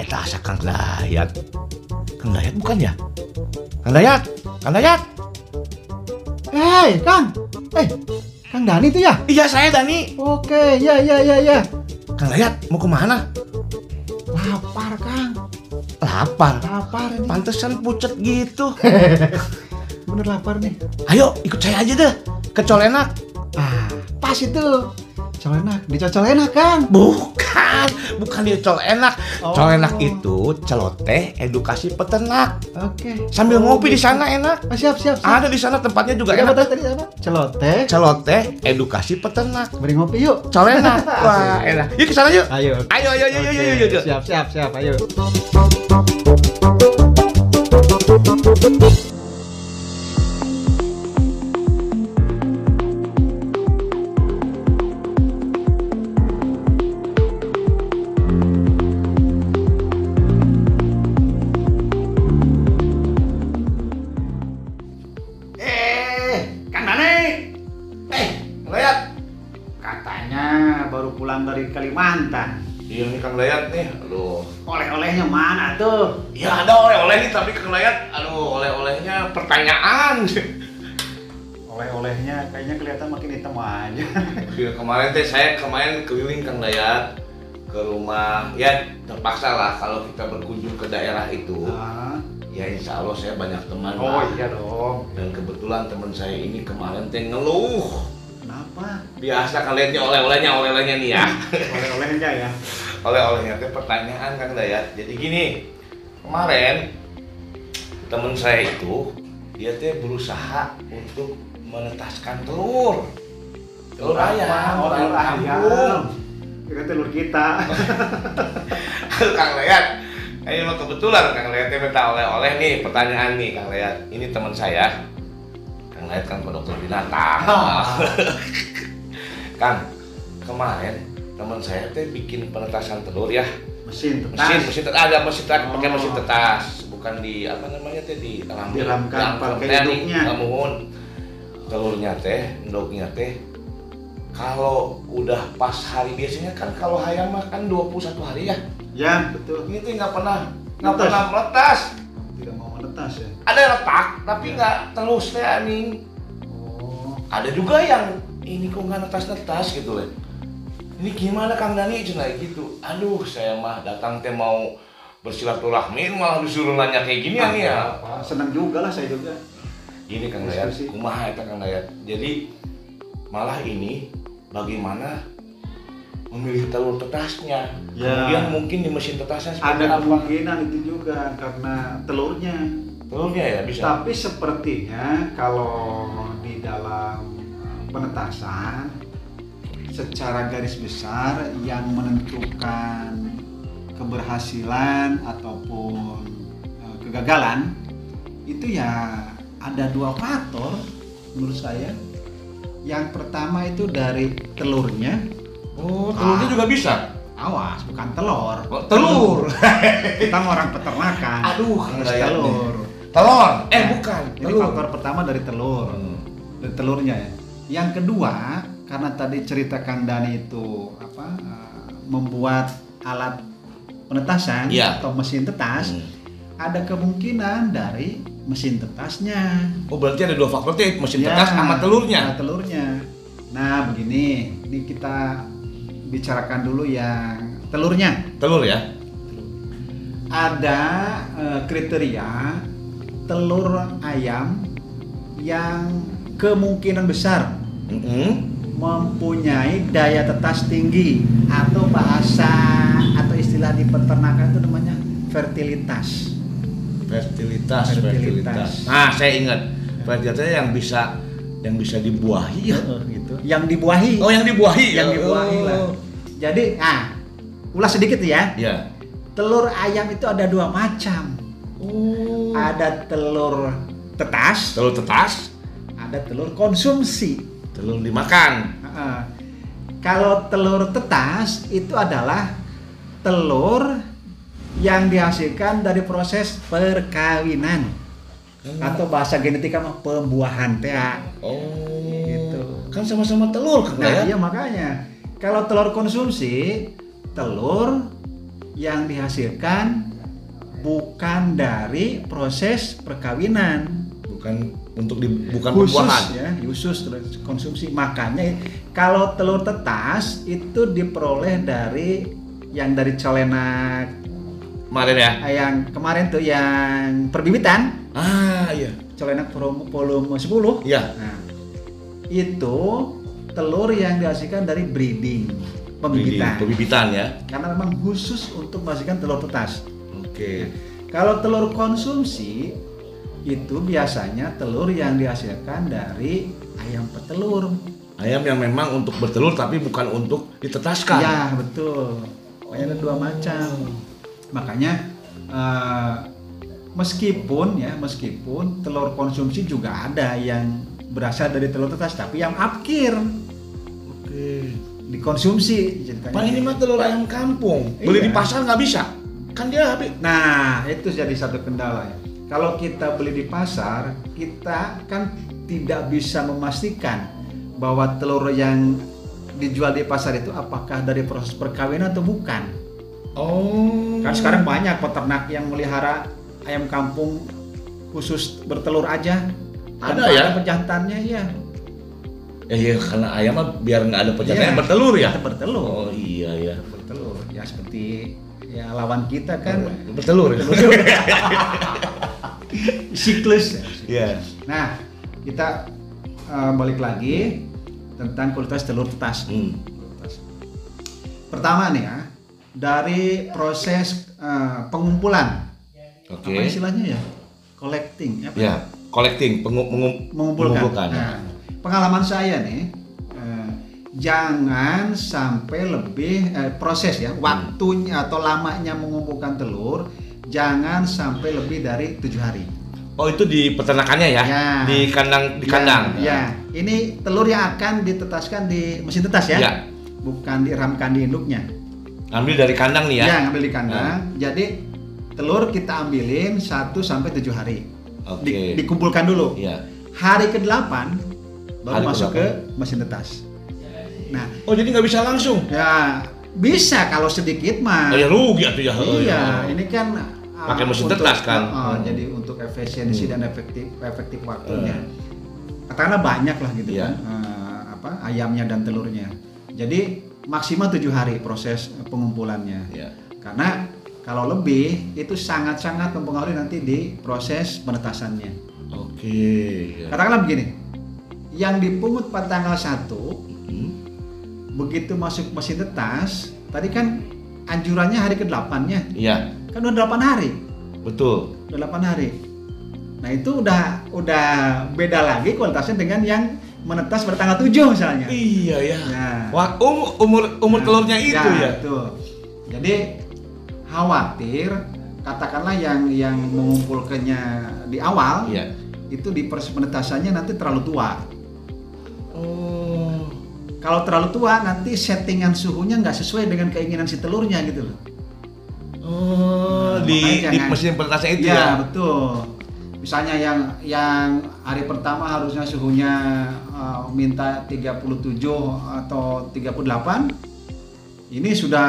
Eta asa Kang Dayat. Kang Dayat bukan ya? Kang Dayat, Kang Dayat. Hei, Kang. Eh, Kang Dani itu ya? Iya saya Dani. Oke, ya ya ya ya. Kang Dayat mau ke mana? Lapar, Kang. Lapar. Lapar ini. Pantesan pucet gitu. Bener lapar nih. Ayo ikut saya aja deh ke Colenak. Ah, pas itu. Colenak, dicocol enak, Kang. Bukan, bukan di Colenak. Oh. Colenak itu celoteh edukasi peternak. Oke. Sambil Oh, ngopi di sana enak. Ah, siap, siap, siap. Ada di sana tempatnya juga apa enak. tadi apa? Celoteh. Celoteh edukasi peternak. Beri ngopi yuk. Colenak. Wah, enak. Yuk ke sana yuk. Ayo. Ayo, ayo, ayo, Oke, ayo, ayo, ayo. Siap, siap, siap. Ayo. Pulang dari Kalimantan. Iya nih Kang Dayat nih. Aduh. Oleh-olehnya mana tuh? Ya ada oleh-oleh nih tapi Kang Dayat. Aduh, oleh-olehnya pertanyaan. Oleh-olehnya kayaknya kelihatan makin hitam aja. Ya, kemarin teh saya kemarin keliling Kang Dayat ke rumah ya terpaksa lah kalau kita berkunjung ke daerah itu Ah, ya insya Allah saya banyak teman Oh lah. iya dong. dan kebetulan teman saya ini kemarin teh ngeluh Kenapa? biasa kalian nih oleh-olehnya oleh-olehnya nih ya Oleh-olehnya ya. oleh-olehnya teh pertanyaan Kang Dayat jadi gini kemarin teman saya itu dia teh berusaha untuk menetaskan telur telur ayam Oh, telur ayam. Kira telur kita. Kang Leat, ini kebetulan Kang Leat minta oleh-oleh nih pertanyaan nih Kang Leat. Ini teman saya. Leat kan dokter binatang. Kang, kemarin teman saya teh bikin penetasan telur ya. Mesin tetas. Mesin, mesin tetas, ada mesin tetas, pakai Oh. mesin tetas. Bukan di apa namanya teh di ram Diramkan pakai teh, induknya. Namun telurnya teh, endoknya teh kalau udah pas hari biasanya kan kalau hayam mah kan 21 hari ya Ya, betul. ini tuh nggak pernah nggak pernah meletas Menetas ya. ada retak tapi nggak telus teh anjing Oh. ada juga yang ini kok nggak netas netas gitu loh ini gimana kang Dani? Cina gitu. Aduh saya mah datang teh mau bersilaturahmi malah disuruh nanya kayak gini nih ya Apa? Senang juga lah saya juga. ini kang Dayat. Kumaha eta kang Dayat? Jadi malah ini bagaimana memilih telur tetasnya Ya. kemudian mungkin di mesin tetasnya seperti Ada apa kemungkinan itu juga karena telurnya. telurnya ya bisa Tapi sepertinya kalau di dalam uh, penetasan secara garis besar yang menentukan keberhasilan ataupun uh, kegagalan itu ya ada dua faktor menurut saya. Yang pertama itu dari telurnya. Oh telurnya juga bisa Awas, bukan telur. Oh, telur. Kita orang peternakan. Aduh, harus nih. telur. telur eh Nah, bukan Ini telur faktor pertama dari telur. Hmm. Dari telurnya ya. Yang kedua, karena tadi cerita Kang Dani itu apa eh, membuat alat penetasan Iya. atau mesin tetas, Hmm. ada kemungkinan dari mesin tetasnya. oh berarti ada dua faktor tuh mesin Ya, tetas sama telurnya sama telurnya. Nah, begini, ini kita bicarakan dulu yang telurnya. telur ya ada eh, kriteria telur ayam yang kemungkinan besar Mm-mm. mempunyai daya tetas tinggi atau bahasa atau istilah di peternakan itu namanya fertilitas. fertilitas, Fertilitas. fertilitas nah saya ingat fertilitas yang bisa yang bisa dibuahi ya gitu. Yang dibuahi. oh yang dibuahi yang dibuahi Oh. lah. Jadi, nah, ulas sedikit ya. ya Telur ayam itu ada dua macam. oh Ada telur tetas, telur tetas ada telur konsumsi. telur dimakan Heeh. Kalau telur tetas itu adalah telur yang dihasilkan dari proses perkawinan. atau bahasa genetika mah pembuahan teh. Oh. Gitu. Kan sama-sama telur kan Nah, ya? iya makanya kalau telur konsumsi, telur yang dihasilkan bukan dari proses perkawinan. Bukan untuk di, bukan khusus pembuahan. ya, khusus telur konsumsi. Makanya kalau telur tetas itu diperoleh dari yang dari colena Kemarin ya? eh, yang kemarin tuh yang perbibitan, Ah, iya. colena volume, volume 10. Iya. Nah, itu telur yang dihasilkan dari breeding, pembibitan. Pembibitan ya. Karena memang khusus untuk menghasilkan telur tetas. Oke. Kalau telur konsumsi itu biasanya telur yang dihasilkan dari ayam petelur. Ayam yang memang untuk bertelur tapi bukan untuk ditetaskan. Ya betul. Makanya ada dua macam. Makanya eh, meskipun ya meskipun telur konsumsi juga ada yang berasal dari telur tetas tapi yang apkir Oke. dikonsumsi ceritanya. Pak ini mah telur ayam kampung. Beli Iya. di pasar nggak bisa. Kan dia habis. Nah, itu jadi satu kendala ya. Kalau kita beli di pasar, kita kan tidak bisa memastikan bahwa telur yang dijual di pasar itu apakah dari proses perkawinan atau bukan. Oh. Kan sekarang banyak peternak yang melihara ayam kampung khusus bertelur aja. Ada ya? Pejantannya ya. Ya iya karena ayam mah biar nggak ada pejantan Iya. bertelur ya. Bertelur. Oh iya ya. Bertelur. Ya seperti ya lawan kita kan Bertelur. siklus. ya. Iya. Nah, kita eh, balik lagi tentang kualitas telur tetas. Hmm. Pertama nih ya, dari proses eh, pengumpulan, Oke. apa istilahnya ya, collecting, apa? Ya, collecting, pengu- mengu- mengumpulkan. mengumpulkan. Nah, pengalaman saya nih, eh, jangan sampai lebih eh, proses ya, waktunya atau lamanya mengumpulkan telur, jangan sampai lebih dari tujuh hari. Oh itu di peternakannya ya? Ya. Di kandang di kandang. Ya, ya. ini telur yang akan ditetaskan di mesin tetas ya, Ya. bukan diramkan di induknya. Ambil dari kandang nih ya? Ya, ngambil di kandang. Jadi telur kita ambilin 1 sampai 7 hari. Oke. Di- dikumpulkan dulu. Iya. Hari ke-8 baru Hari masuk ke-8. ke mesin tetas. Nah, Oh jadi nggak bisa langsung? ya bisa kalau sedikit mah. Oh ya rugi atuh ya. Oh, iya, ya. ini kan uh, Pakai mesin untuk- tetas kan? uh, uh, Hmm. Jadi untuk efisiensi Hmm. dan efektif efektif waktunya. Katakanlah banyak lah gitu Iya. kan. uh, apa ayamnya dan telurnya. Jadi maksimal tujuh hari proses uh, pengumpulannya. Iya. Karena kalau lebih itu sangat-sangat mempengaruhi nanti di proses penetasannya. Oke. ya. Katakanlah begini, yang dipungut pada tanggal 1 Hmm. begitu masuk mesin tetas, tadi kan anjurannya hari ke-8-nya, Iya, kan udah 8 hari, betul. udah 8 hari. Nah itu udah udah beda lagi kualitasnya dengan yang menetas pada tanggal 7 misalnya. Iya ya. Nah. Wah, um- umur umur Nah, telurnya itu ya. Betul. Jadi khawatir katakanlah yang yang mengumpulkannya di awal Iya. itu di proses penetasannya nanti terlalu tua. Oh. Kalau terlalu tua nanti settingan suhunya nggak sesuai dengan keinginan si telurnya gitu loh. Oh, Nah, di di mesin penetasnya itu ya, ya. betul. Misalnya yang yang hari pertama harusnya suhunya uh, minta 37 atau 38 ini sudah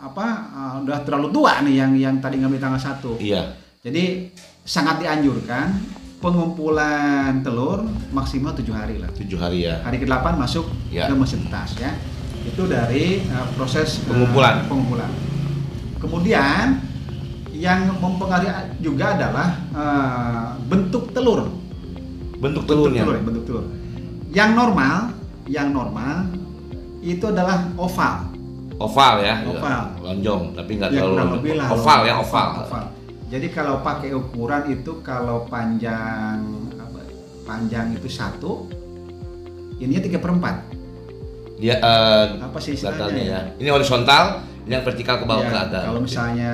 apa uh, udah terlalu tua nih yang yang tadi ngambil tanggal 1. Iya. Jadi sangat dianjurkan pengumpulan telur maksimal 7 hari lah. Tujuh hari ya. Hari ke-8 masuk Ya. ke mesin tas ya. Itu dari uh, proses uh, Pengumpulan. pengumpulan. Kemudian yang mempengaruhi juga adalah uh, bentuk telur. Bentuk Bentuk telurnya. telur, ya, bentuk telur. Yang normal, yang normal itu adalah oval. Oval ya. Oval. Lonjong, tapi nggak Ya, terlalu lonjong. lah. Oval ya, oval. Jadi kalau pakai ukuran itu kalau panjang apa, panjang itu satu, ininya tiga perempat. Dia eh, Apa sih istilahnya ya. Ini horizontal, ini yang vertikal ke bawah Ya, ke atas. Kalau misalnya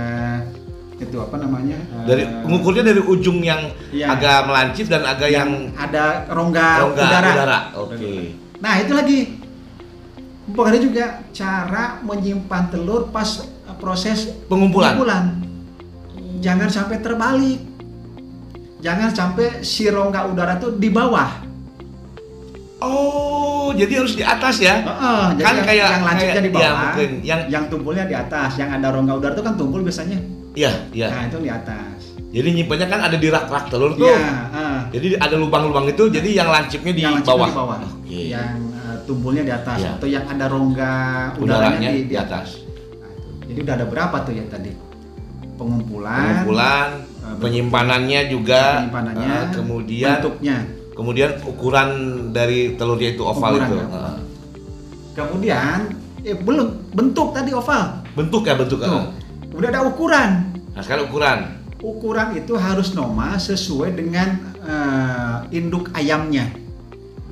itu apa namanya? dari mengukurnya dari ujung yang Iya. agak melancip dan agak yang, ada rongga, rongga udara. udara. Oke. Nah itu lagi mempengaruhi juga cara menyimpan telur pas eh, proses Pengumpulan. Jangan sampai terbalik. jangan sampai si rongga udara tuh di bawah. Oh, jadi harus di atas ya? Heeh, jadi Kan yang, kayak- yang lancipnya di bawah, ya, mungkin. Yang- yang tumpulnya di atas, yang ada rongga udara itu kan tumpul biasanya. Iya, iya. Nah itu di atas. Jadi nyimpennya kan ada di rak-rak telur tuh. Iya, heeh. Jadi ada lubang-lubang itu, jadi yang lancipnya di yang lancipnya bawah. di bawah, Oke. yang eh, tumpulnya di atas Iya. atau yang ada rongga udaranya Udaranya di, di atas. Nah, itu. Jadi udah ada berapa tuh ya tadi? Pengumpulan, Pengumpulan, bentuk- penyimpanannya juga, penyimpanannya, eh, kemudian bentuknya. kemudian ukuran dari telurnya itu oval Ukuran, itu. ya. Eh, Kemudian eh belum bentuk tadi oval. bentuk ya bentuk. eh. Tuh. Udah ada ukuran. Nah sekarang ukuran. Ukuran itu harus normal sesuai dengan eh, induk ayamnya.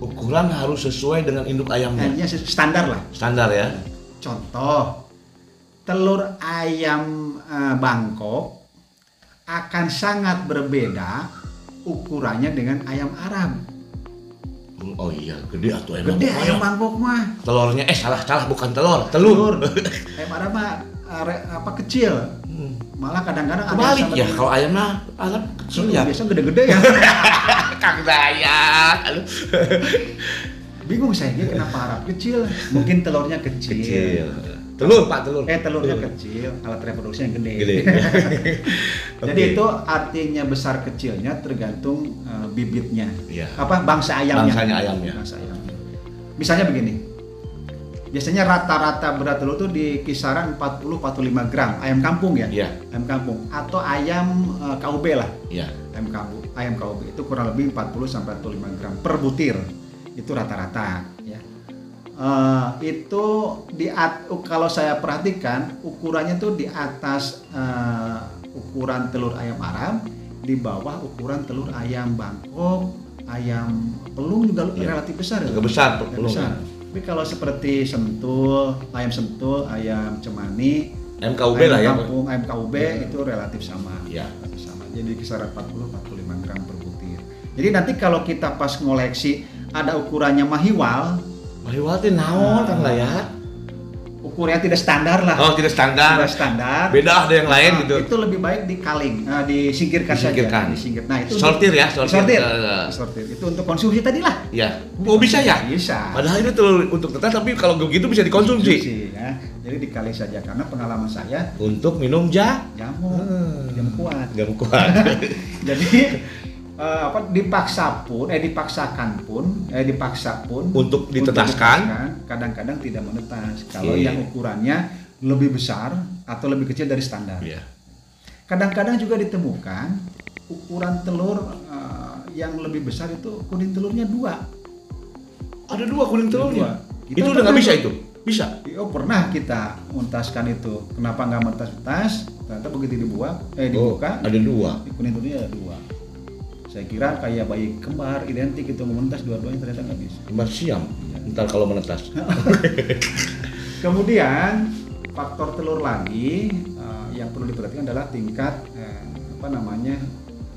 Ukuran harus sesuai dengan induk ayamnya. Hanya standar lah. Standar ya. Contoh, telur ayam eh, Bangkok akan sangat berbeda ukurannya dengan ayam Arab. Oh iya, gede atau emang. Gede ayam ya. Bangkok mah. Telurnya eh salah salah bukan telur, telur. ayam Arab mah apa kecil. Malah kadang-kadang Kebalik ya kalau ayamnya Arab kecil ya. Biasa gede-gede ya. Kang. Aduh. Bingung saya dia kenapa Arab kecil? Mungkin telurnya kecil. Kecil. Telur Pak telur. Eh telurnya kecil, alat reproduksi yang gede. Gede. Jadi itu artinya besar kecilnya tergantung eh, bibitnya. Iya. Apa bangsa ayamnya? Bangsanya ayamnya. Bangsa ayamnya. Misalnya begini. Biasanya rata-rata berat telur tuh di kisaran 40-45 gram ayam kampung ya. Iya, Ayam kampung atau ayam eh, KUB lah. iya. Ayam kampung, ayam KUB itu kurang lebih 40 sampai 45 gram per butir. Itu rata-rata ya. Eh, itu di at- kalau saya perhatikan ukurannya tuh di atas eh, ukuran telur ayam Arab, di bawah ukuran telur ayam Bangkok, ayam pelung juga Iya. relatif besar ya. Besar pelung. besar. Tapi kalau seperti sentul, ayam sentul, ayam cemani, MKUB ayam lah ya. kampung, ayam KUB itu relatif sama. Iya. Relatif sama. Jadi kisaran 40-45 gram per butir. Jadi nanti kalau kita pas ngoleksi ada ukurannya mahiwal, Mahiwal teh naon Kang Dayak? ukurannya tidak standar lah. Oh, tidak standar. Tidak standar. Beda ada yang lain Nah, gitu. Itu lebih baik dikaling, nah, disingkirkan, Disingkirkan. saja. Disingkir. Nah, itu Sortir ya, sortir. Sortir. Eh, Sortir. Itu untuk konsumsi tadi lah. Ya. Oh bisa ya? Bisa. Padahal itu untuk tetas tapi kalau begitu bisa dikonsumsi. Konsumsi, ya. Jadi dikaling saja karena pengalaman saya Untuk minum ja jamu, Hmm. jamu kuat. Gak kuat. Jadi eh, apa dipaksa pun, eh dipaksakan pun, eh dipaksa pun Untuk ditetaskan. kadang-kadang tidak menetas. Kalau yang ukurannya lebih besar atau lebih kecil dari standar. Iya. Kadang-kadang juga ditemukan ukuran telur eh, yang lebih besar itu kuning telurnya dua. Ada dua kuning telurnya. Kita Itu udah nggak bisa itu? Bisa. Oh pernah kita mentaskan itu. Kenapa nggak mentas-mentas? Ternyata begitu dibuat, eh dibuka, Oh, ada dua. kuning telurnya ada dua. Saya kira kayak bayi kembar identik itu mementas dua-duanya ternyata nggak bisa. Kembar siam. Iya. Ntar kalau menetas. Kemudian faktor telur lagi eh, yang perlu diperhatikan adalah tingkat eh, apa namanya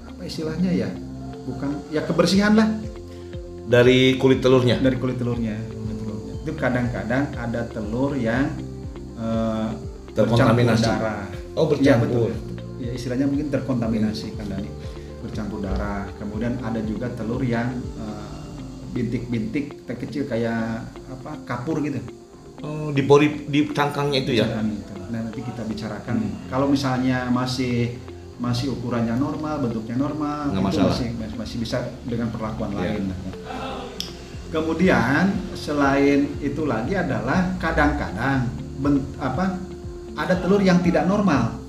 apa istilahnya ya bukan ya kebersihan lah Dari kulit telurnya. dari kulit telurnya. Kulit telurnya. Itu kadang-kadang ada telur yang eh, Terkontaminasi. darah. Oh, Iya bercampur. betul. Ya istilahnya mungkin terkontaminasi kan Dani. Bercampur darah. Kemudian ada juga telur yang eh, bintik-bintik kecil kayak apa kapur gitu. Oh, di pori di cangkangnya itu ya. Itu. Nah, nanti kita bicarakan. Hmm. Kalau misalnya masih masih ukurannya normal, bentuknya normal, Nggak itu masalah. masih masih bisa dengan perlakuan Iya. lain. Kemudian selain itu lagi adalah kadang-kadang apa ada telur yang tidak normal.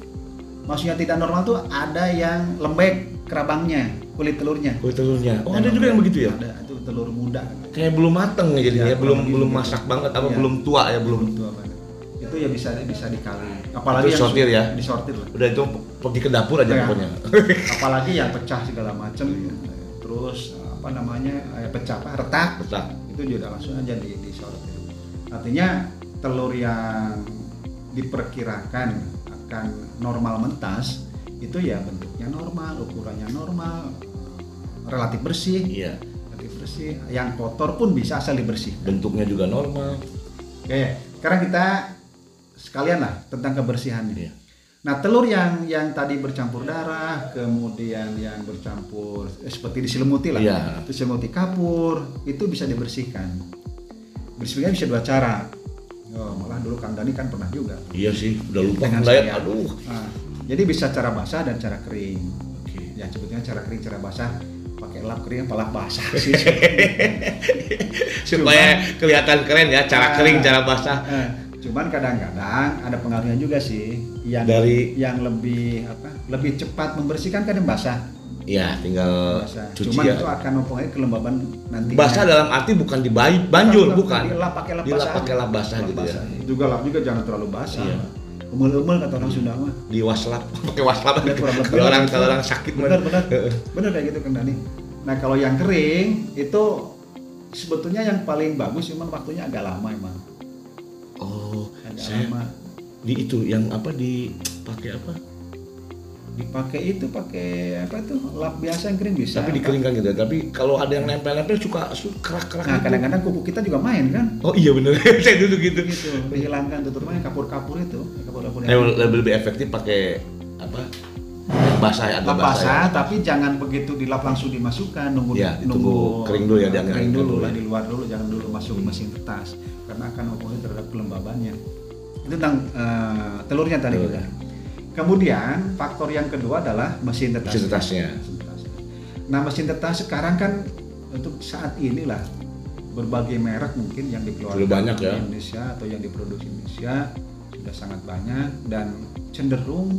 Maksudnya tidak normal tuh ada yang lembek kerabangnya, kulit telurnya. Kulit telurnya. Oh, Dan ada juga yang begitu ya? Ada itu telur muda. Kayak belum mateng ya jadinya, Iya, ya, belum belum begitu. masak banget apa Iya. belum tua ya, belum. Belum tua banget. Itu ya bisa bisa dikali. Apalagi Itu sortir ya? Disortir lah. Udah itu pergi ke dapur aja Iya. pokoknya. apalagi yang pecah segala macam terus apa namanya eh, pecah apa retak Betul. itu juga langsung aja di disortir artinya telur yang diperkirakan akan normal mentas itu ya bentuknya normal ukurannya normal relatif bersih Iya. relatif bersih yang kotor pun bisa asal dibersihkan Bentuknya juga normal. Oke, sekarang kita sekalian lah tentang kebersihannya. Iya. Nah telur yang yang tadi bercampur darah, kemudian yang bercampur eh, seperti diselimuti lah, Iya. diselimuti kapur, itu bisa dibersihkan. Bersihnya bisa dua cara. Oh, malah dulu Kang Dani kan pernah juga. Iya sih, udah lupa saya. Aduh. Nah, jadi bisa cara basah dan cara kering. Oke. Ya sebetulnya cara kering, cara basah pakai lap kering, apa lap basah sih. Supaya kelihatan keren ya, cara Ah. kering, cara basah. Eh, cuman kadang-kadang ada pengaruhnya juga sih yang Dari- yang lebih apa lebih cepat membersihkan kan yang basah, Iya, tinggal basah. cuci cuman ya. itu akan mempengaruhi kelembaban nanti Basah dalam arti bukan di banjur, bukan. dilap pakai lap Dilap basah pakai lap basah gitu ya. juga lap juga jangan terlalu basah Iya. Umel-umel kata orang Sunda mah Di waslap, pakai waslap. Ya. Kalau orang kalau orang sakit mah. benar benar Heeh. benar kayak gitu kan Dani nah kalau yang kering itu sebetulnya yang paling bagus cuman waktunya agak lama emang Oh, agak saya lama di itu yang apa dipakai apa? Dipakai itu pakai apa tuh lap biasa yang kering bisa Tapi dikeringkan gitu. Tapi kalau ada yang nempel-nempel suka suka kerak-kerak. nah gitu. kadang-kadang kuku kita juga main kan Oh iya bener, saya dulu gitu. gitu menghilangkan tuh terutama yang kapur-kapur itu kapur-kapur Eh, yang lebih, lebih efektif pakai apa? Basah ya, lap basah. basah ya. tapi jangan begitu dilap langsung dimasukkan nunggu Ya, nunggu kering dulu ya, diangkat kering dulu lah ya. di luar dulu jangan dulu masuk mesin tetas karena akan mempengaruhi terhadap kelembabannya itu tentang eh, telurnya tadi kita kemudian faktor yang kedua adalah mesin tetas Mesin tetasnya. Nah mesin tetas sekarang kan untuk saat inilah berbagai merek mungkin yang dikeluarkan Sudah banyak ya. di Indonesia atau yang diproduksi Indonesia sudah sangat banyak dan cenderung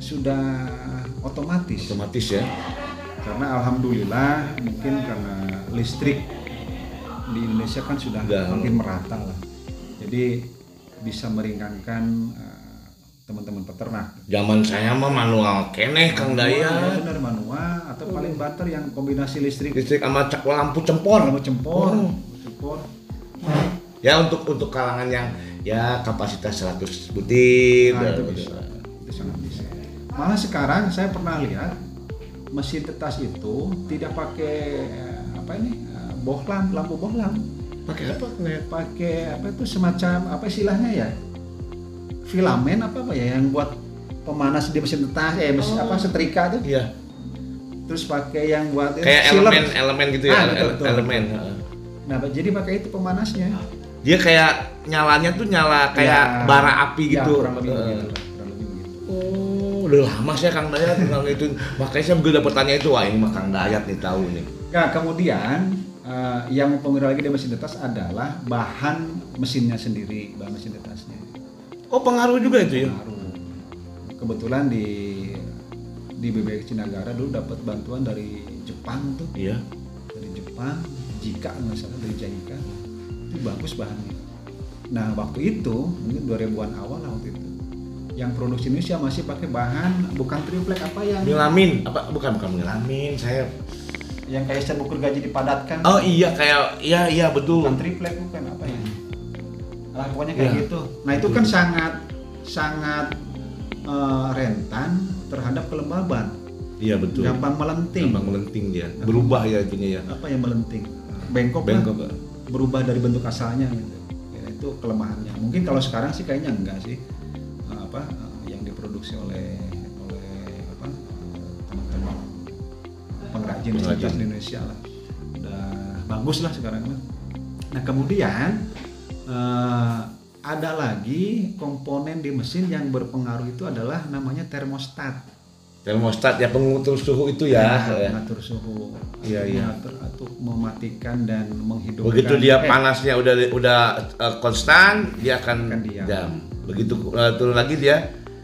sudah otomatis Otomatis ya. karena alhamdulillah mungkin karena listrik di Indonesia kan sudah Udah. makin merata lah jadi bisa meringankan eh, teman-teman peternak Zaman saya mah manual keneh Kang Manual, ya Daya. benar manual. Atau paling banter yang kombinasi listrik. Listrik sama cak- lampu cempor. lampu cempor Oh. cempor Ya untuk untuk kalangan yang ya kapasitas 100 butir. Nah, itu dan- bisa. Itu sangat bisa. Malah sekarang saya pernah lihat mesin tetas itu tidak pakai eh, apa ini? Eh, bohlam lampu bohlam. Pakai apa? Pakai apa itu semacam apa istilahnya ya filamen apa apa ya yang buat pemanas di mesin tetas eh mesin Oh. apa setrika tuh Iya. terus pakai yang buat Kayak sealer. elemen elemen gitu ya, Ah, betul, ele- betul. elemen. heeh. nah jadi pakai itu pemanasnya Dia kayak nyalanya tuh nyala kayak Ya, bara api ya, gitu. kurang lebih begitu lebih begitu Oh, udah lama saya Kang Dayat tentang itu. Makanya saya begitu dapat tanya itu, wah ini mah Kang Dayat nih tahu nih. nah kemudian eh, yang mempengaruhi lagi di mesin tetas adalah bahan mesinnya sendiri bahan mesin tetasnya Oh, pengaruh juga itu ya. Pengaruh. kebetulan di di BBX Cinagara dulu dapat bantuan dari Jepang tuh Iya. dari Jepang Jika nggak salah dari Jaika itu bagus bahannya nah waktu itu mungkin 2000-an awal lah waktu itu yang produksi Indonesia masih pakai bahan bukan triplek apa yang Milamin, apa bukan bukan milamin, saya yang kayak serbuk gergaji dipadatkan Oh iya kayak iya iya betul. bukan triplek bukan apa ya lah pokoknya kayak Iya. gitu nah itu kan sangat sangat eh, rentan terhadap kelembaban Iya betul. gampang melenting Gampang melenting dia. Berubah ya itunya ya. apa yang melenting bengkok, lah. Bengkok. Pak. berubah dari bentuk asalnya gitu. Ya, itu kelemahannya. Mungkin kalau sekarang sih kayaknya enggak sih Eh, apa eh, yang diproduksi oleh oleh apa teman-teman pengrajin di Indonesia lah. Udah bagus lah sekarang mah. Nah kemudian eh, ada lagi komponen di mesin yang berpengaruh itu adalah namanya termostat. Termostat ya pengukur suhu itu ya. Nah, ya. mengatur suhu. Iya, iya. Mengatur atau mematikan dan menghidupkan. Begitu dia Eh, panasnya udah udah eh, konstan, dia akan Akan diam. diam. Begitu eh, turun lagi dia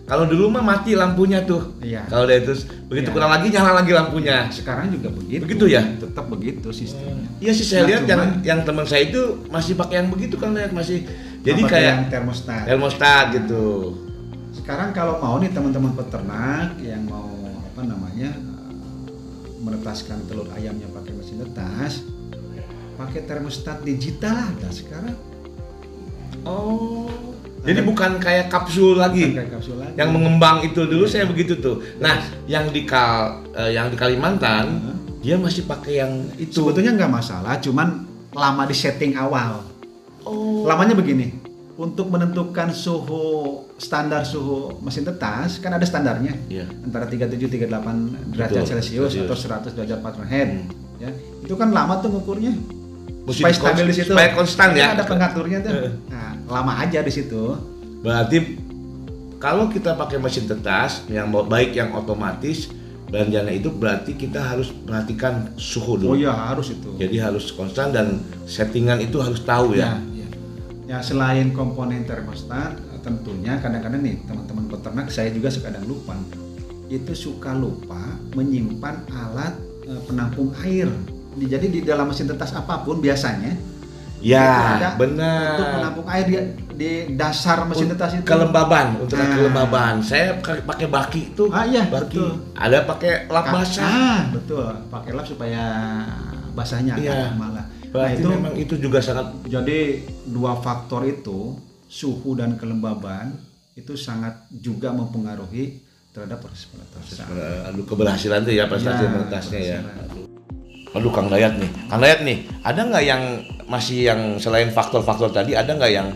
kalau dulu mah mati lampunya tuh. Iya. Kalau dia terus begitu Iya. kurang lagi nyala lagi lampunya. sekarang juga begitu. Begitu ya? Tetap begitu sistemnya. Iya sih saya Nah, lihat yang cuman- yang teman saya itu masih pakai yang begitu kan lihat masih jadi kayak yang termostat. termostat gitu. Sekarang kalau mau nih teman-teman peternak yang mau apa namanya eh, menetaskan telur ayamnya pakai mesin tetas, pakai termostat digital ada sekarang. Oh. Jadi bukan kayak kapsul lagi. Pakai kapsul lagi. Yang mengembang itu dulu saya begitu tuh. Nah, yang di Kal eh, yang di Kalimantan Heeh. dia masih pakai yang itu. Sebetulnya nggak masalah, cuman lama di setting awal. Oh. Lamanya begini. untuk menentukan suhu standar suhu mesin tetas kan ada standarnya Iya. antara 37 38 derajat Betul, Celcius Celcius. atau 100 derajat Fahrenheit ya itu kan lama tuh ngukurnya Mesti supaya stabil di situ supaya konstan ya. ada pengaturnya tuh Eh. nah, lama aja di situ Berarti kalau kita pakai mesin tetas yang baik yang otomatis belanjanya itu berarti kita harus perhatikan suhu dulu. oh iya harus itu Jadi harus konstan dan settingan itu harus tahu ya. ya, ya. Ya, selain komponen termostat tentunya kadang-kadang nih teman-teman peternak saya juga suka kadang lupa itu suka lupa menyimpan alat eh, penampung air Di- jadi di dalam mesin tetas apa pun biasanya Ya, ada benar. untuk menampung air di, di dasar mesin tetas itu kelembaban untuk Nah. kelembaban. Saya pakai baki itu. Ah, iya, baki. betul. Ada pakai lap basah. ah betul pakai lap supaya basahnya agak Iya. lama lah nah Berarti itu memang itu juga sangat Jadi dua faktor itu suhu dan kelembaban itu sangat juga mempengaruhi terhadap proses penetasan. aduh keberhasilan tuh ya prestasi Ya, menetasnya ya. Aduh Kang Dayat nih, Kang Dayat nih, ada nggak yang masih yang selain faktor-faktor tadi, ada nggak yang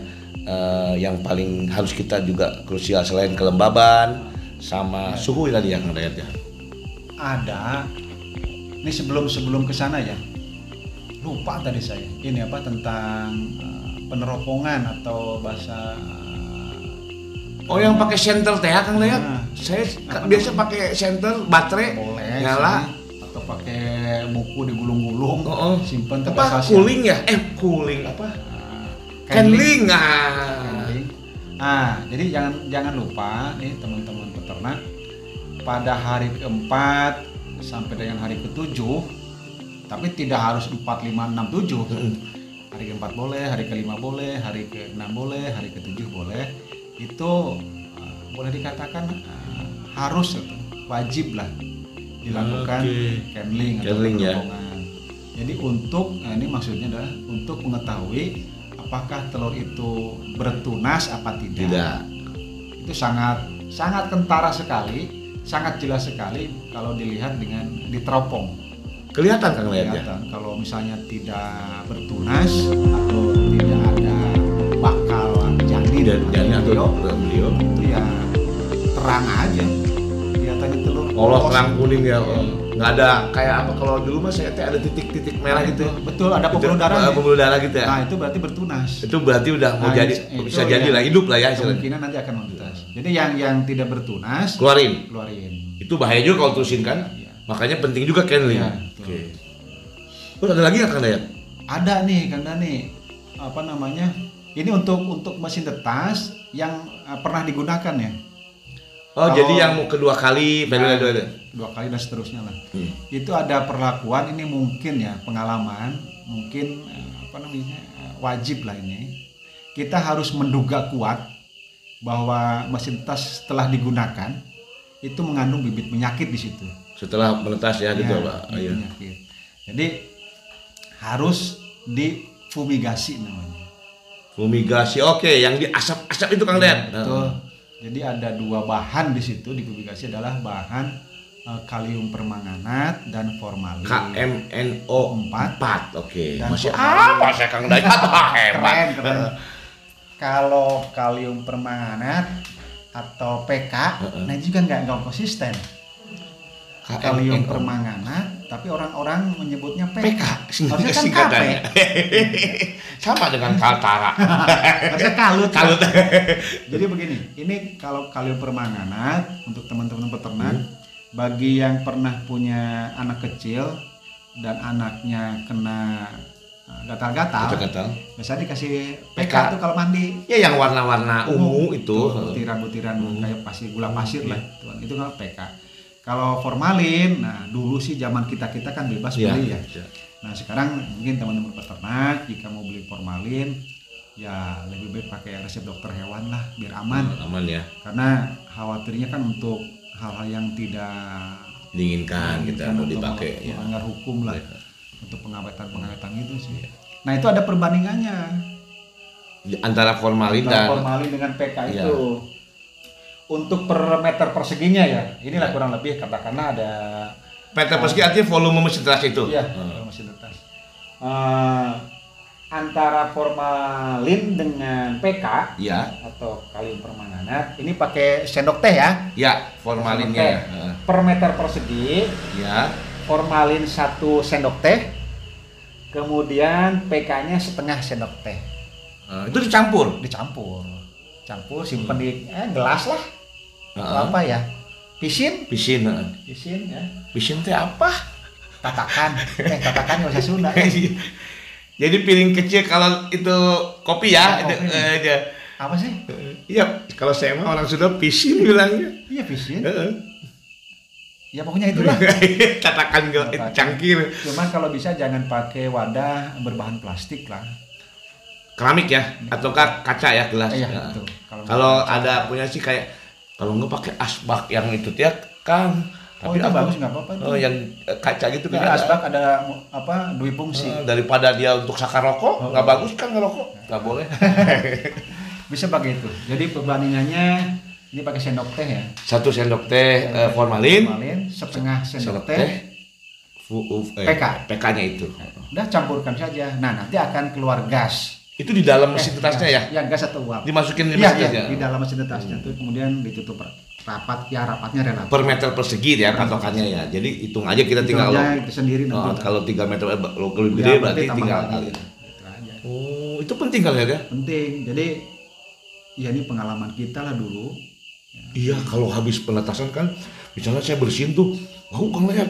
eh, yang paling harus kita juga krusial selain kelembaban sama suhu tadi ya Kang Dayat ya? Ada. Ini sebelum sebelum ke sana ya. Lupa tadi saya. Ini apa tentang eh, peneropongan atau bahasa Oh yang pakai senter teh ya Kang Dayat? Nah. Saya biasa pakai senter baterai boleh nyala. sih. Pakai buku digulung-gulung, Oh, oh. simpen apa cooling ya? Eh cooling apa? Handling ah. Handling. Ah, jadi jangan jangan lupa nih teman-teman peternak pada hari keempat sampai dengan hari ketujuh, tapi tidak harus 4, 5, 6, 7. Mm. Hari keempat boleh, hari kelima boleh, hari keenam boleh, hari ketujuh boleh. Itu ah, boleh dikatakan ah, harus wajib lah dilakukan candling atau ya. Jadi untuk nah ini maksudnya adalah untuk mengetahui apakah telur itu bertunas apa tidak. Tidak. Itu sangat sangat kentara sekali, sangat jelas sekali kalau dilihat dengan diteropong. Kelihatan Kang Dayat ya? Kelihatan kalau misalnya tidak bertunas atau tidak ada bakal janin Dan dan atau embryo, beliau itu ya terang aja polos terang kuning ya. Nggak ada kayak apa kalau dulu mah saya ada titik-titik merah gitu. betul ada pembuluh darah eh, pembuluh darah gitu ya. nah itu berarti bertunas. Itu berarti udah mau Nah, jadi itu bisa yang jadi lah hidup lah ya kemungkinan nanti akan menetas jadi yang yang tidak bertunas keluarin. keluarin. Itu bahaya juga kalau terusin kan? Iya. makanya penting juga candling Iya, oke. Betul. terus ada lagi nggak kang Dayat? Ada nih kang Dani. Apa namanya? Ini untuk untuk mesin tetas yang eh, pernah digunakan ya oh Kalau- jadi yang kedua kali Nah, periode dua dua kali dan seterusnya lah. Hmm. itu ada perlakuan ini mungkin ya pengalaman mungkin eh, apa namanya eh, wajib lah ini. Kita harus menduga kuat bahwa mesin tas setelah digunakan itu mengandung bibit penyakit di situ. Setelah menetas ya, gitu Ya, pak? bibit iya. penyakit. Jadi harus difumigasi namanya. Fumigasi oke yang di asap-asap itu kang Dayat betul jadi ada dua bahan di situ di fumigasi adalah bahan eh, kalium permanganat dan formalin. KMNO 4 oke. Dan masih apa saya kang Dayat? Hebat. Keren keren. Kalau kalium permanganat atau PK Heeh. nah itu juga nggak nggak konsisten kalium permanganat tapi orang-orang menyebutnya PK, PK harusnya kan KP sama dengan Kaltara. Harusnya kalut. Kalut. Jadi begini ini kalau kalium permanganat untuk teman-teman peternak Hmm. bagi yang pernah punya anak kecil dan anaknya kena uh, gatal-gatal gatal biasanya dikasih PK. PK tuh kalau mandi. Ya yang warna-warna ungu. itu. Butiran-butiran Hmm. kayak pasir gula pasir Iya. lah tuh, itu kan PK kalau formalin nah dulu sih zaman kita kita kan bebas Iya. beli ya nah sekarang mungkin teman-teman peternak jika mau beli formalin ya lebih baik pakai resep dokter hewan lah biar aman aman ya karena khawatirnya kan untuk hal-hal yang tidak diinginkan kita diinginkan mau atau dipakai ya. melanggar hukum lah Iya. untuk pengawetan pengawetan itu sih nah itu ada perbandingannya antara formalin antara dan formalin dengan PK Iya. itu untuk per meter perseginya ya inilah Iya. kurang lebih katakanlah ada meter persegi artinya volume mesin teras itu iya Hmm. kalau mesin tetas Eh, antara formalin dengan PK Ya, atau kalium permanganat ini pakai sendok teh ya ya formalinnya. Ya. Per meter persegi Ya, formalin satu sendok teh kemudian PK-nya setengah sendok teh Eh, itu dicampur. dicampur campur simpen di eh, gelas lah Heeh. apa ya pisin Pisin, heeh. pisin ya pisin teh apa? tatakan eh tatakan usah Sunda ya. Jadi piring kecil kalau itu kopi ya, Oh, itu, kopi. eh, apa sih Iya, kalau saya mah orang sudah pisin bilangnya. iya pisin Heeh. ya pokoknya itulah Tatakan cangkir. cuman kalau bisa jangan pakai wadah berbahan plastik lah Keramik ya, ataukah kaca ya gelas. Iya, betul. Kalau Kalau ada punya sih kayak kalau nggak pakai asbak yang itu ya kan. oh itu apa- bagus nggak apa-apa Oh, yang eh, kaca gitu jadi kan. ada. asbak ada apa dua fungsi Eh, daripada dia untuk sakar rokok, Oh. nggak bagus kan ngerokok, nggak boleh. bisa pakai itu jadi perbandingannya ini pakai sendok teh ya Satu sendok teh eh, formalin, formalin setengah sendok teh fu- uf- eh, PK. PK-nya itu. udah campurkan saja nah nanti akan keluar gas Itu di dalam mesin Eh, tetasnya ya? ya gas atau uap Dimasukin di Iya, mesin iya, tetasnya? di dalam mesin tetasnya tuh kemudian ditutup rapat ya rapatnya relatif Per meter persegi ya patokannya ya. Jadi hitung aja kita tinggal Hitung aja itu sendiri Oh, nanti kalau 3 meter eh, lo lebih Ya, gede berarti berarti tinggal kali. Oh, itu penting kali ya? penting jadi ya ini pengalaman kita lah dulu Iya, kalau habis penetasan kan misalnya saya bersihin tuh, mau Kang lihat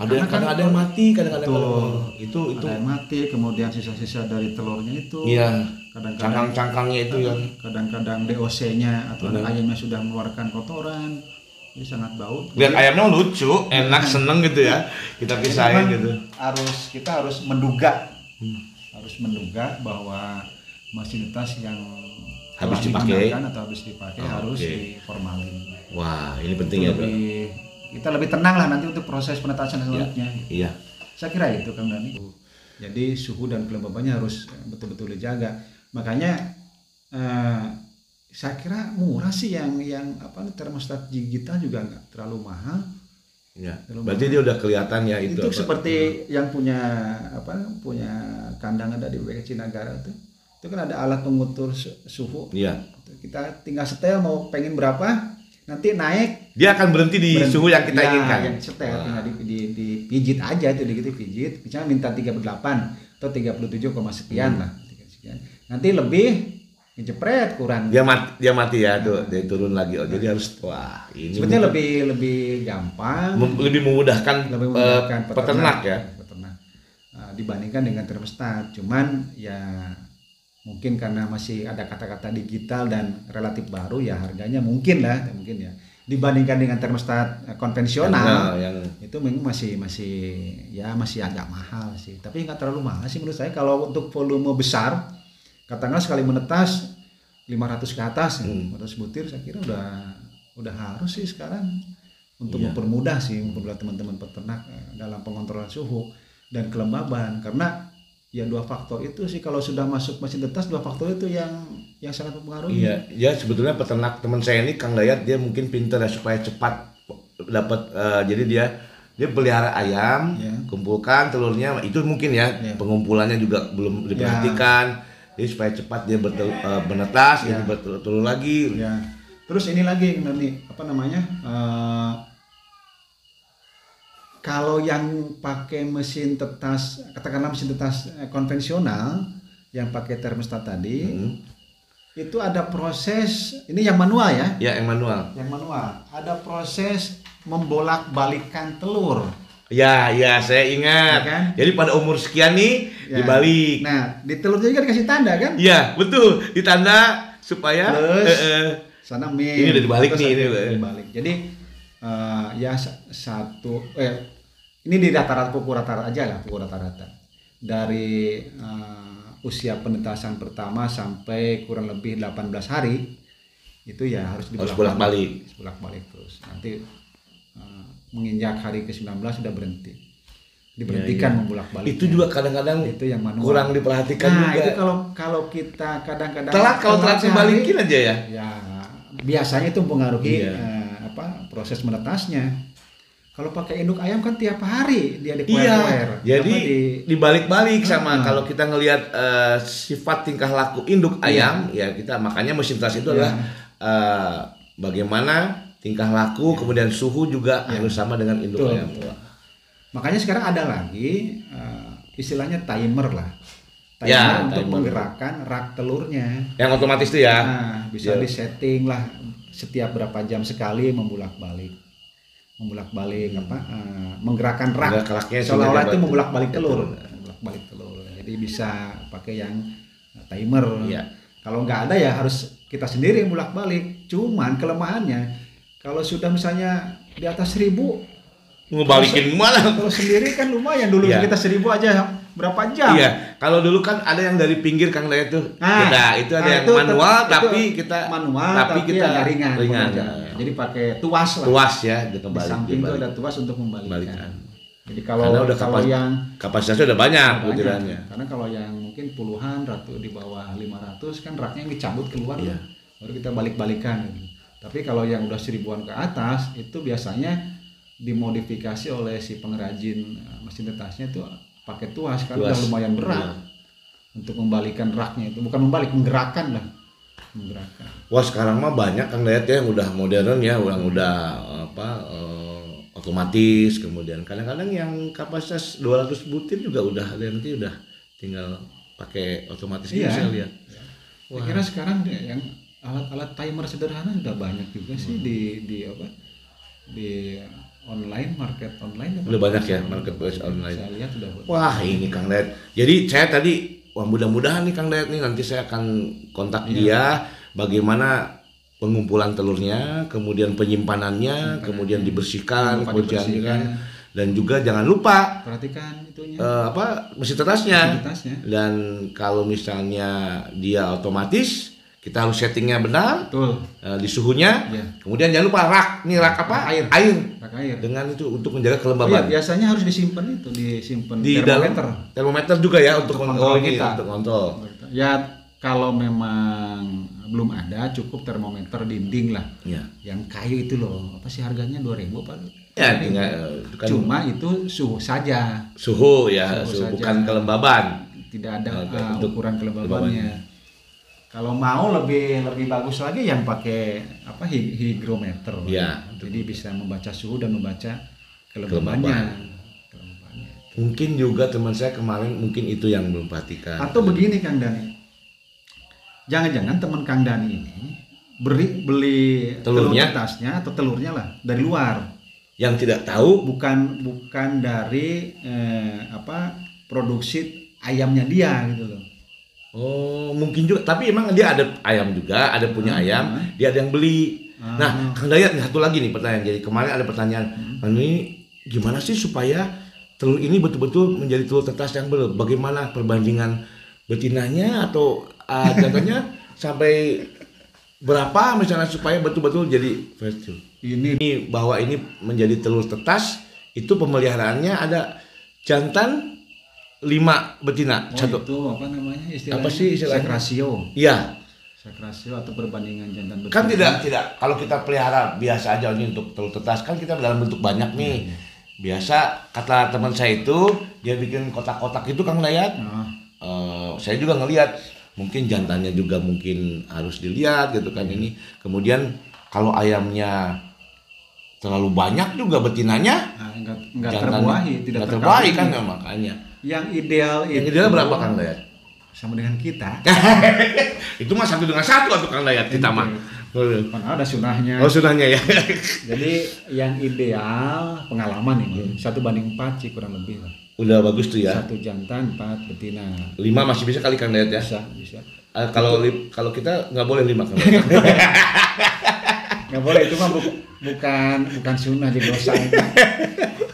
ada yang kan- kadang ada yang mati, kadang-kadang kadang- itu itu ada yang mati kemudian sisa-sisa dari telurnya itu iya kadang-kadang cangkang-cangkangnya itu yang kadang-kadang DOC-nya atau Benar. ayamnya sudah mengeluarkan kotoran ini sangat bau lihat ayamnya lucu, enak, seneng gitu ya. Kita pisahin gitu. harus kita harus menduga Hmm. harus menduga bahwa mesin tas yang Habis dipakai. atau habis dipakai Oh, harus oke. diformalin Wah, ini penting ya, Bro. Kita lebih tenang lah nanti untuk proses penetasan selanjutnya Iya. saya kira itu Kang Dani jadi suhu dan kelembabannya harus betul-betul dijaga makanya eh, saya kira murah sih yang yang apa nih, termostat digital juga nggak terlalu mahal Iya. Belum Berarti dia udah kelihatan ya itu. itu, apa. seperti yang punya apa punya kandang ada di BK Cinagara tuh itu kan ada alat pengukur su- suhu Iya. kita tinggal setel mau pengen berapa nanti naik Dia akan berhenti di berhenti. suhu yang kita Ya, inginkan. yang setel Wah. tinggal di, di, dipijit aja itu dikit pijit misalnya minta 38 atau 37, koma sekian Hmm. lah sekian. nanti lebih ngejepret kurang Dia mati, dia mati ya tuh, dia turun lagi. Oh, jadi harus wah, ini sebetulnya lebih lebih gampang mem- lebih memudahkan, lebih eh, memudahkan peternak ya. peternak. Nah, dibandingkan dengan termostat cuman ya mungkin karena masih ada kata-kata digital dan relatif baru ya harganya mungkin lah mungkin ya dibandingkan dengan termostat eh, konvensional yang itu memang masih masih ya masih agak mahal sih tapi nggak terlalu mahal sih menurut saya kalau untuk volume besar katakanlah sekali menetas 500 ke atas ya, Hmm. 500 butir saya kira udah udah harus sih sekarang untuk Iya. mempermudah sih mempermudah teman-teman peternak eh, dalam pengontrolan suhu dan kelembaban karena ya dua faktor itu sih kalau sudah masuk mesin tetas dua faktor itu yang yang sangat mempengaruhi Iya, ya sebetulnya peternak teman saya ini Kang Dayat dia mungkin pintar ya supaya cepat dapat eh, jadi dia dia pelihara ayam, Ya. kumpulkan telurnya itu mungkin ya Ya. pengumpulannya juga belum diperhatikan. Jadi supaya cepat dia bertel, eh, menetas, Ya. ini bertelur lagi. Ya. Terus ini lagi nanti apa namanya? eh, kalau yang pakai mesin tetas, katakanlah mesin tetas eh, konvensional yang pakai termostat tadi, Hmm. itu ada proses ini yang manual ya, Ya, yang manual. yang manual. Ada proses membolak-balikan telur. Ya, ya saya ingat. Ya kan? Jadi pada umur sekian nih Ya. dibalik. Nah, di telurnya juga dikasih tanda kan? Iya, betul. Ditanda supaya Plus. eh, eh, sana min Ini udah dibalik nih, ini, udah dibalik jadi eh, ya sa- satu eh ini di rata-rata pukul rata-rata aja lah pukul rata-rata dari eh, usia penetasan pertama sampai kurang lebih 18 hari itu ya harus Harus bolak-balik. bolak-balik terus nanti eh, menginjak hari ke-19 sudah berhenti diberhentikan membolak-balik Iya, itu juga kadang-kadang itu yang manual kurang diperhatikan nah juga. itu kalau kalau kita kadang-kadang telat kalau telat dibalikin aja ya. ya biasanya itu mempengaruhi Iya. eh, apa proses menetasnya kalau pakai induk ayam kan tiap hari dia Iya, dikuer-kuer. jadi di dibalik-balik sama Ah. kalau kita ngelihat eh, sifat tingkah laku induk ayam, ya kita makanya mesin tas itu Iya. adalah eh, bagaimana tingkah laku, kemudian suhu juga harus sama dengan induk Betul, ayam. betul. makanya sekarang ada lagi eh, istilahnya timer lah. Timer Ya, untuk timer. menggerakkan rak telurnya. Yang otomatis itu ya. Nah, bisa Ya. disetting lah setiap berapa jam sekali membulak-balik. Membulak-balik apa? eh, menggerakkan rak. Seolah-olah itu dia membulak-balik telur. Betul. Membulak-balik telur. Jadi bisa pakai yang timer. Iya. Kalau nggak ada ya harus kita sendiri yang bolak-balik. Cuman kelemahannya kalau sudah misalnya di atas seribu Ngebalikin mana? kalau sendiri kan lumayan dulu Iya. kita seribu aja berapa jam Iya, kalau dulu kan ada yang dari pinggir Kang Dayat tuh. Nah, Beda, itu ada nah, yang itu manual tetap- tapi itu kita manual tapi, tapi, kita ringan, ringan. jadi pakai tuas lah Tuas ya, di dikembali samping itu dibalik. ada tuas untuk membalikan Balikan. jadi kalau Karena udah kalau kapas- yang Kapasitasnya udah banyak butirannya. karena kalau yang mungkin puluhan ratu di bawah 500 kan raknya yang dicabut keluar Iya. baru kita balik-balikan gitu. tapi kalau yang udah seribuan ke atas itu biasanya dimodifikasi oleh si pengrajin eh, mesin tetasnya itu pakai tuas Tuas. udah lumayan berat. Untuk membalikan raknya itu. Bukan membalik menggerakkan lah. Menggerakkan. Wah sekarang mah banyak Kang Dayat ya yang udah modern ya, yang udah apa eh, otomatis. Kemudian kadang-kadang yang kapasitas 200 butir juga udah nanti udah tinggal pakai otomatis Iya. saya lihat. saya kira sekarang yang alat-alat timer sederhana sudah banyak juga sih di di apa di online market online Udah banyak ya marketplace online. saya lihat sudah banyak. Wah ini Kang Dayat. Jadi saya tadi wah mudah-mudahan nih Kang Dayat nih nanti saya akan kontak Iya. dia bagaimana pengumpulan telurnya, kemudian penyimpanannya, kemudian dibersihkan, kemudian dibersihkan. dan juga jangan lupa perhatikan itunya eh, apa mesin tetasnya. Dan kalau misalnya dia otomatis, kita harus settingnya benar betul eh, di suhunya. Iya. Kemudian jangan lupa rak, nih rak apa? Rak air. Air. rak air Dengan itu untuk menjaga Oh iya, kelembaban. biasanya harus disimpan itu disimpan di dalam termometer termometer juga ya untuk, Untuk kontrol kita. untuk kontrol. ya kalau memang belum ada cukup termometer dinding lah Ya. yang kayu itu loh apa sih harganya 2000 apa Ya, tinggal eh, kan cuma itu suhu saja suhu ya, Suhu suhu saja. bukan kelembaban. tidak ada uh, ukuran kelembabannya kalau mau lebih lebih bagus lagi yang pakai apa hi- hygrometer Ya. jadi bisa membaca suhu dan membaca kelembabannya Mungkin juga teman saya kemarin mungkin itu yang belum perhatikan. Atau begini Kang Dani, jangan-jangan teman Kang Dani ini beri beli Telurnya? telur tetasnya atau telurnya lah dari luar, yang tidak tahu bukan bukan dari eh, apa produksi ayamnya dia gitu loh. Oh, mungkin juga. Tapi emang dia ada ayam juga, ada punya Ah. ayam, dia ada yang beli. Ah. Nah, Kang Dayat satu lagi nih pertanyaan. Jadi kemarin ada pertanyaan, Kang ini gimana sih supaya telur ini betul-betul menjadi telur tetas yang benar? Bagaimana perbandingan betinanya atau uh, jantannya sampai berapa misalnya supaya betul-betul jadi telur? Ini Ini bahwa ini menjadi telur tetas itu pemeliharaannya ada jantan lima betina oh, satu. itu apa namanya istilahnya? Apa sih istilahnya? Sex ratio. Iya, Sex ratio atau perbandingan jantan betina. kan tidak tidak kalau kita pelihara biasa aja ini untuk telur tetas kan kita dalam bentuk banyak nih. Biasa kata teman saya itu dia bikin kotak-kotak itu Kang Dayat. Nah, Eh, saya juga ngelihat mungkin jantannya juga mungkin harus dilihat gitu kan ini. Kemudian kalau ayamnya terlalu banyak juga betinanya nah, enggak enggak terbuahi, tidak terbuahi kan ya makanya. Yang ideal Yang itu ideal berapa Kang Dayat? Sama dengan kita. itu mah satu dengan satu atau Kang Dayat kita mah. Mana ada sunahnya. Oh sunahnya ya. Jadi yang ideal pengalaman ini satu banding empat sih kurang lebih lah. Udah bagus tuh ya. Satu jantan empat betina. Lima masih bisa kali Kang Dayat ya. Bisa bisa. Eh, kalau kalau kita nggak boleh lima Kang. Nggak boleh itu mah bu- bukan bukan sunnah jadi dosa.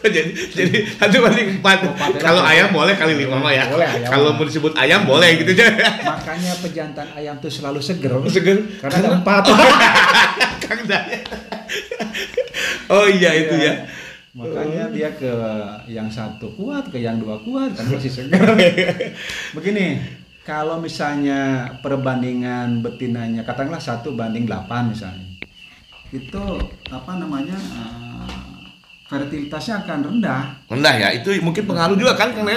jadi jadi satu banding empat. Empat ya. Kalau ayam boleh kali lima mah ya. Kalau mau disebut ayam boleh gitu aja. Makanya pejantan ayam tuh selalu seger. Seger. Karena ada empat. Kang. Oh iya itu ya. Makanya dia ke yang satu kuat, ke yang dua kuat, kan masih segar. Begini, kalau misalnya perbandingan betinanya, katakanlah satu banding 8 misalnya, itu apa namanya eh, fertilitasnya akan rendah. rendah ya itu mungkin pengaruh juga kan Kang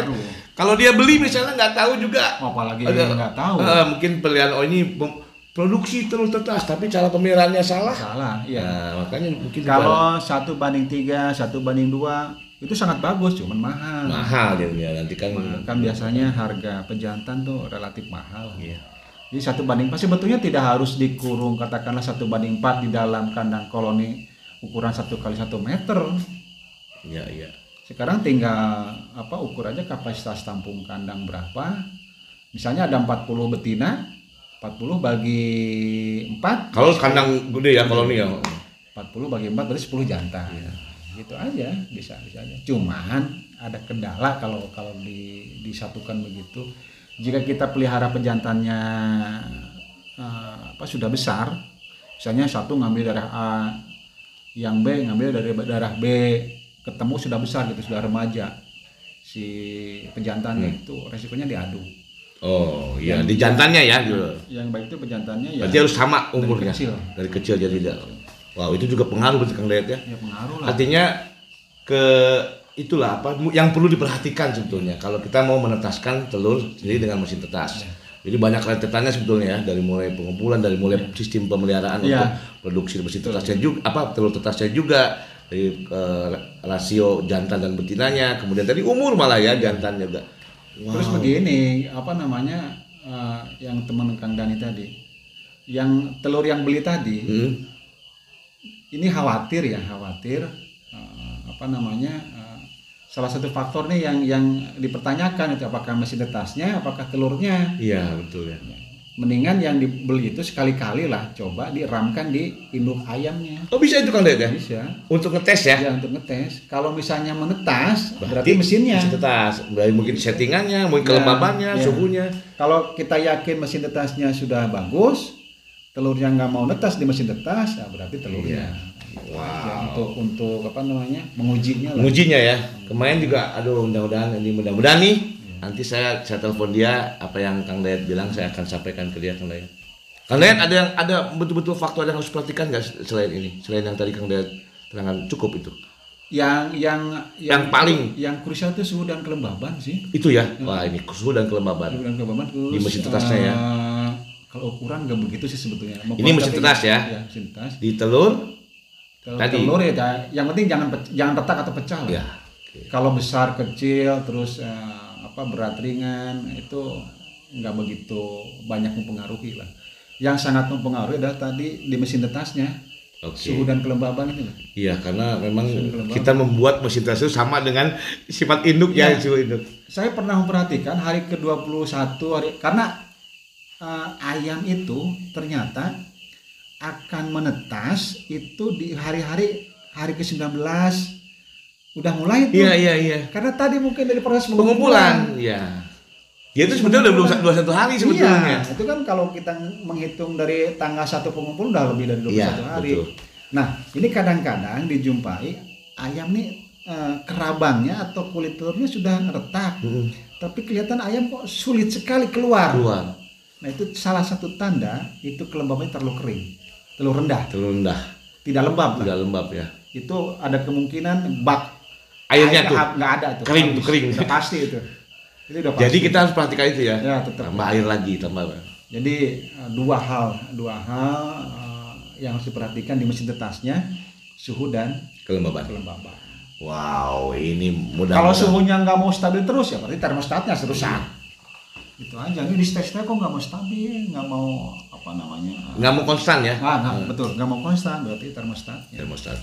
kalau dia beli misalnya nggak tahu juga Apalagi Ada- nggak tahu. eh, mungkin pilihan oh ini produksi telur tetas tapi cara pemeliharaannya salah Salah, iya. nah, makanya mungkin Kalau satu banding tiga, satu banding dua, itu sangat bagus, cuman mahal. mahal jadinya nanti kan Kan biasanya harga pejantan tuh relatif mahal. Iya. Jadi satu banding empat sebetulnya tidak harus dikurung katakanlah satu banding empat di dalam kandang koloni ukuran satu kali satu meter. Iya iya Sekarang tinggal apa ukur aja kapasitas tampung kandang berapa. Misalnya ada 40 betina, 40 bagi 4 kalau kandang gede ya kalau nih ya 40 bagi 4 berarti 10 jantan. Gitu aja, bisa bisa aja. Cuman ada kendala kalau kalau di, disatukan begitu. Jika kita pelihara pejantannya eh, apa sudah besar, misalnya satu ngambil darah A, yang B ngambil dari darah B, ketemu sudah besar gitu, sudah remaja. Si pejantannya itu resikonya diadu. oh iya di jantannya ya gitu. Yang baik itu pejantannya ya berarti harus sama umurnya kecil. dari kecil jadi tidak wow itu juga pengaruh berarti Kang Layat ya ya pengaruh lah. Artinya ke itulah apa yang perlu diperhatikan sebetulnya kalau kita mau menetaskan telur sendiri dengan mesin tetas. Jadi banyak rentetannya sebetulnya ya dari mulai pengumpulan dari mulai sistem pemeliharaan Iya. untuk produksi mesin tetasnya juga apa telur tetasnya juga dari eh, rasio jantan dan betinanya kemudian tadi umur malah ya jantan juga. Terus begini, apa namanya eh, yang teman Kang Dani tadi, yang telur yang beli tadi, Hmm. ini khawatir ya, khawatir eh, apa namanya eh, salah satu faktor nih yang yang dipertanyakan itu apakah mesin tetasnya, apakah telurnya. Iya betul ya. Mendingan yang dibeli itu sekali-kali lah coba diramkan di induk ayamnya. Oh bisa itu Kang Dayat ya? Bisa. Untuk ngetes ya? Ya untuk ngetes. Kalau misalnya menetas, berarti, mesinnya. mesin tetas. Berarti mungkin settingannya, mungkin Ya, kelembabannya, ya. suhunya. Kalau kita yakin mesin tetasnya sudah bagus, telurnya nggak mau netas di mesin tetas, ya berarti telurnya. Gitu Wow. aja. Untuk untuk apa namanya mengujinya lah. mengujinya ya kemarin juga aduh mudah-mudahan ini mudah-mudahan nih nanti saya saya telepon dia apa yang Kang Dayat bilang saya akan sampaikan ke dia Kang Dayat Kang Dayat ada yang ada betul-betul faktor yang harus perhatikan nggak selain ini selain yang tadi Kang Dayat terangkan cukup itu Yang yang Yang paling- yang krusial itu suhu dan kelembaban sih. itu ya wah ini suhu dan kelembaban Suhu dan kelembaban terus. Di mesin tetasnya ya? eh, kalau ukuran nggak begitu sih sebetulnya. Ini mesin tetas ya? Ya, mesin tetas. di telur Kalau Tadi. telur ya, yang penting jangan jangan retak atau pecah ya Kalau besar kecil terus eh, apa berat ringan itu nggak begitu banyak mempengaruhi lah. Yang sangat mempengaruhi adalah tadi di mesin tetasnya oke suhu dan kelembaban itu. iya karena memang kita membuat mesin tetas itu sama dengan sifat induk ya, Ya. suhu induk Saya pernah memperhatikan hari ke-21 hari karena eh, ayam itu ternyata akan menetas itu di hari-hari hari ke-19 udah mulai tuh. iya iya iya Karena tadi mungkin dari proses pengumpulan iya dia itu sebetulnya udah belum dua satu hari sebetulnya Iya, itu kan kalau kita menghitung dari tanggal satu pengumpul udah lebih dari 21 Iya, hari. betul. Nah, ini kadang-kadang dijumpai ayam nih eh, kerabannya atau kulit telurnya sudah retak. Mm-mm. Tapi kelihatan ayam kok sulit sekali keluar. keluar Nah, itu salah satu tanda itu kelembabannya terlalu kering. Telur rendah, telur rendah tidak lembab lah. tidak lembab ya Itu ada kemungkinan bak airnya air tuh nggak- ada tuh. Kering tuh, kering. Udah pasti itu. Itu udah pasti. jadi kita harus perhatikan itu ya, ya tetap tambah air lagi tambah Jadi eh, dua hal, dua hal eh, yang harus diperhatikan di mesin tetasnya, suhu dan kelembaban kelembaban. wow ini mudah Kalau suhunya nggak mau stabil terus ya berarti termostatnya harus rusak. Itu aja. Ini di tesnya kok nggak mau stabil, nggak mau apa namanya? nggak mau konstan ya Ah, nggak, betul, nggak mau konstan berarti termostatnya. termostat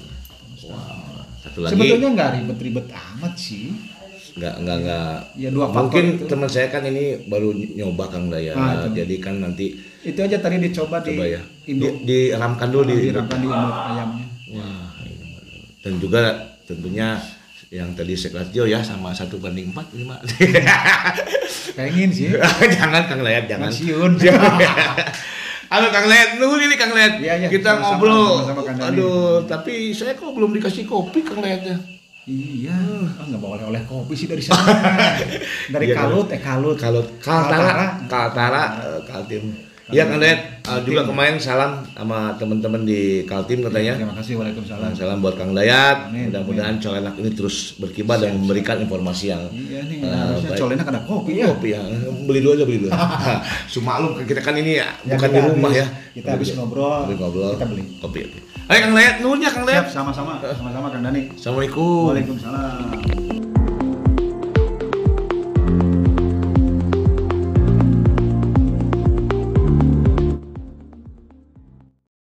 wow satu lagi Sebetulnya nggak ribet-ribet amat sih. nggak nggak nggak Ya dua faktor mungkin teman saya kan ini baru nyoba kang Daya Ah, itu. jadi kan nanti Itu aja tadi dicoba di coba ya induk, di, diramkan dulu di diramkan di induk ayamnya. wah ini benar. dan juga tentunya yang tadi seklatio ya sama satu banding empat lima Pengen sih. jangan kang Layat jangan Pensiun. Halo Kang Led, nunggu ini Kang Led. Iya, iya, Kita sama-sama, ngobrol. sama-sama, Kang Dani. Aduh, tapi saya kok belum dikasih kopi Kang Led ya. Iya, ah, nggak bawa oleh-oleh kopi sih dari sana. dari Iya, Kalut, eh Kalut. Kaltara. Kaltara, Kaltara, eh, Kaltim. Iya Kang Dayat, uh, juga kemarin salam sama teman-teman di Kaltim katanya. Terima kasih. Waalaikumsalam. Salam buat Kang Dayat. Mudah-mudahan Colenak ini terus berkibar dan memberikan informasi yang Iya nih, eh, harusnya colenak ada kopi ya. Kopi ya, beli dua aja beli dua. Sumaklum kita kan ini ya, Ya, bukan di rumah habis- ya. kita habis ngobrol, ngobrol. kita beli. Kopi. kopi. Ayo Kang Dayat, nuhun ya Kang Siap, Dayat. sama-sama, sama-sama Kang Dani. Assalamualaikum. Waalaikumsalam.